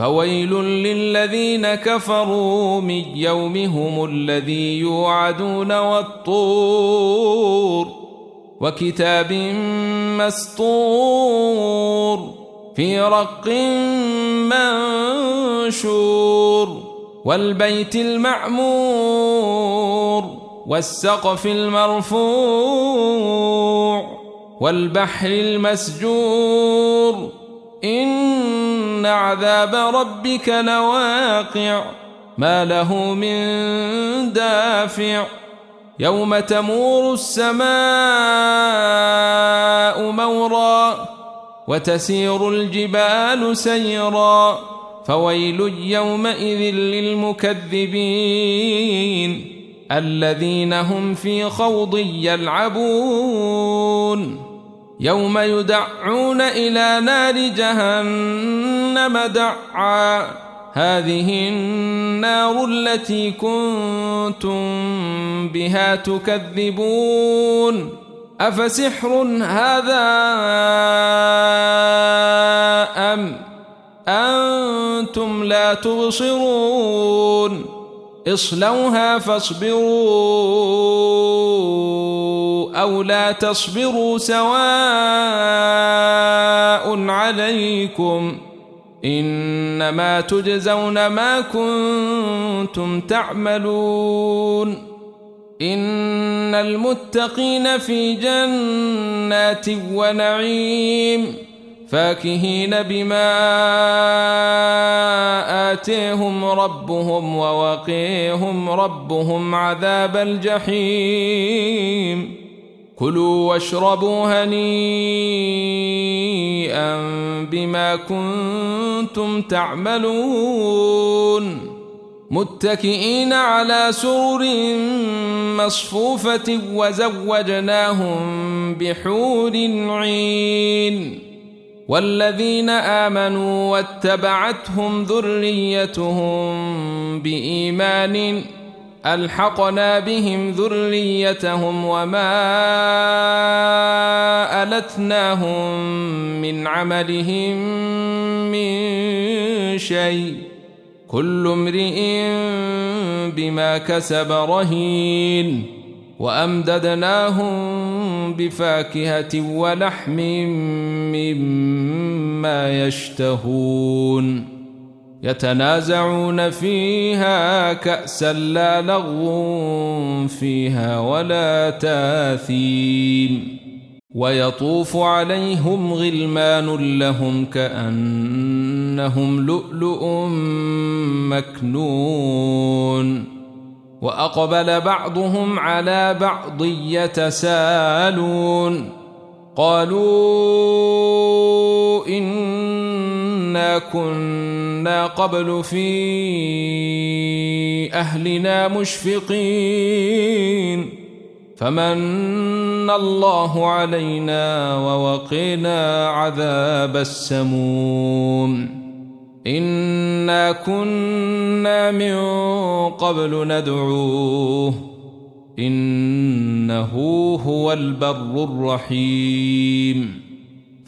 فويل للذين كفروا من يومهم الذي يوعدون والطور وكتاب مسطور في رق منشور والبيت المعمور والسقف المرفوع والبحر المسجور إن عذاب ربك لواقع. ما له من دافع. يوم تمور السماء مورا وتسير الجبال سيرا. فويل يومئذ للمكذبين الذين هم في خوض يلعبون. يوم يدعون إلى نار جهنم دعا. هذه النار التي كنتم بها تكذبون. أفسحر هذا أم أنتم لا تبصرون؟ اصلوها فاصبروا. أو لا تصبروا سواء عليكم إنما تجزون ما كنتم تعملون إن المتقين في جنات ونعيم فاكهين بما آتيهم ربهم ووقيهم ربهم عذاب الجحيم كلوا واشربوا هنيئا بما كنتم تعملون. متكئين على سرر مصفوفة وزوجناهم بحور عين. والذين آمنوا واتبعتهم ذريتهم بإيمان ألحقنا بهم ذريتهم وما ألتناهم من عملهم من شيء. كل امرئ بما كسب رهين. وأمددناهم بفاكهة ولحم مما يشتهون. يتنازعون فيها كأسا لا لغو فيها ولا تاثيم. ويطوف عليهم غلمان لهم كأنهم لؤلؤ مكنون. وأقبل بعضهم على بعض يتسالون. قالوا كنا قبل في أهلنا مشفقين. فمن الله علينا ووقنا عذاب السموم. إنا كنا من قبل ندعوه. إنه هو البر الرحيم.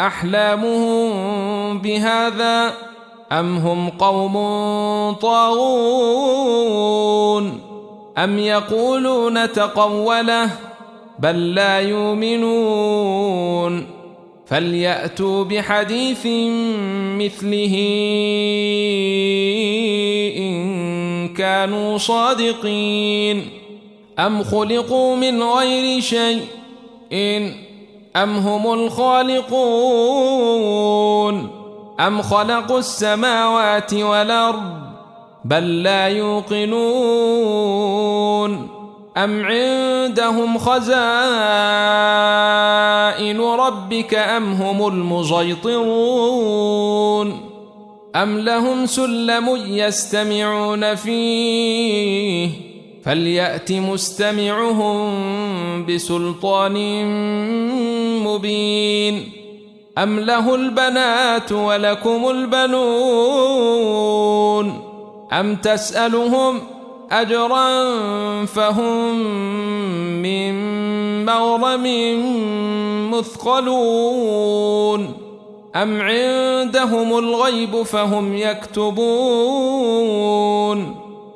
أحلامهم بهذا أم هم قوم طاغون أم يقولون تقوله بل لا يؤمنون فليأتوا بحديث مثله إن كانوا صادقين أم خلقوا من غير شيء إن أم هم الخالقون؟ أم خلقوا السماوات والأرض بل لا يوقنون؟ أم عندهم خزائن ربك أم هم المسيطرون؟ أم لهم سلم يستمعون فيه؟ فليأت مستمعهم بسلطان مبين أم له البنات ولكم البنون أم تسألهم أجرا فهم من مغرم مثقلون أم عندهم الغيب فهم يكتبون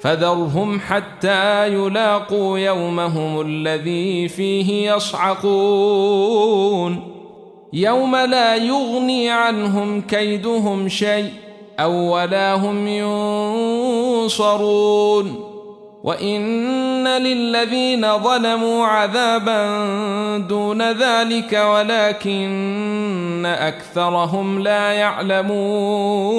فذرهم حتى يلاقوا يومهم الذي فيه يصعقون. يوم لا يغني عنهم كيدهم شيء أو ولا هم ينصرون. وإن للذين ظلموا عذابا دون ذلك ولكن أكثرهم لا يعلمون.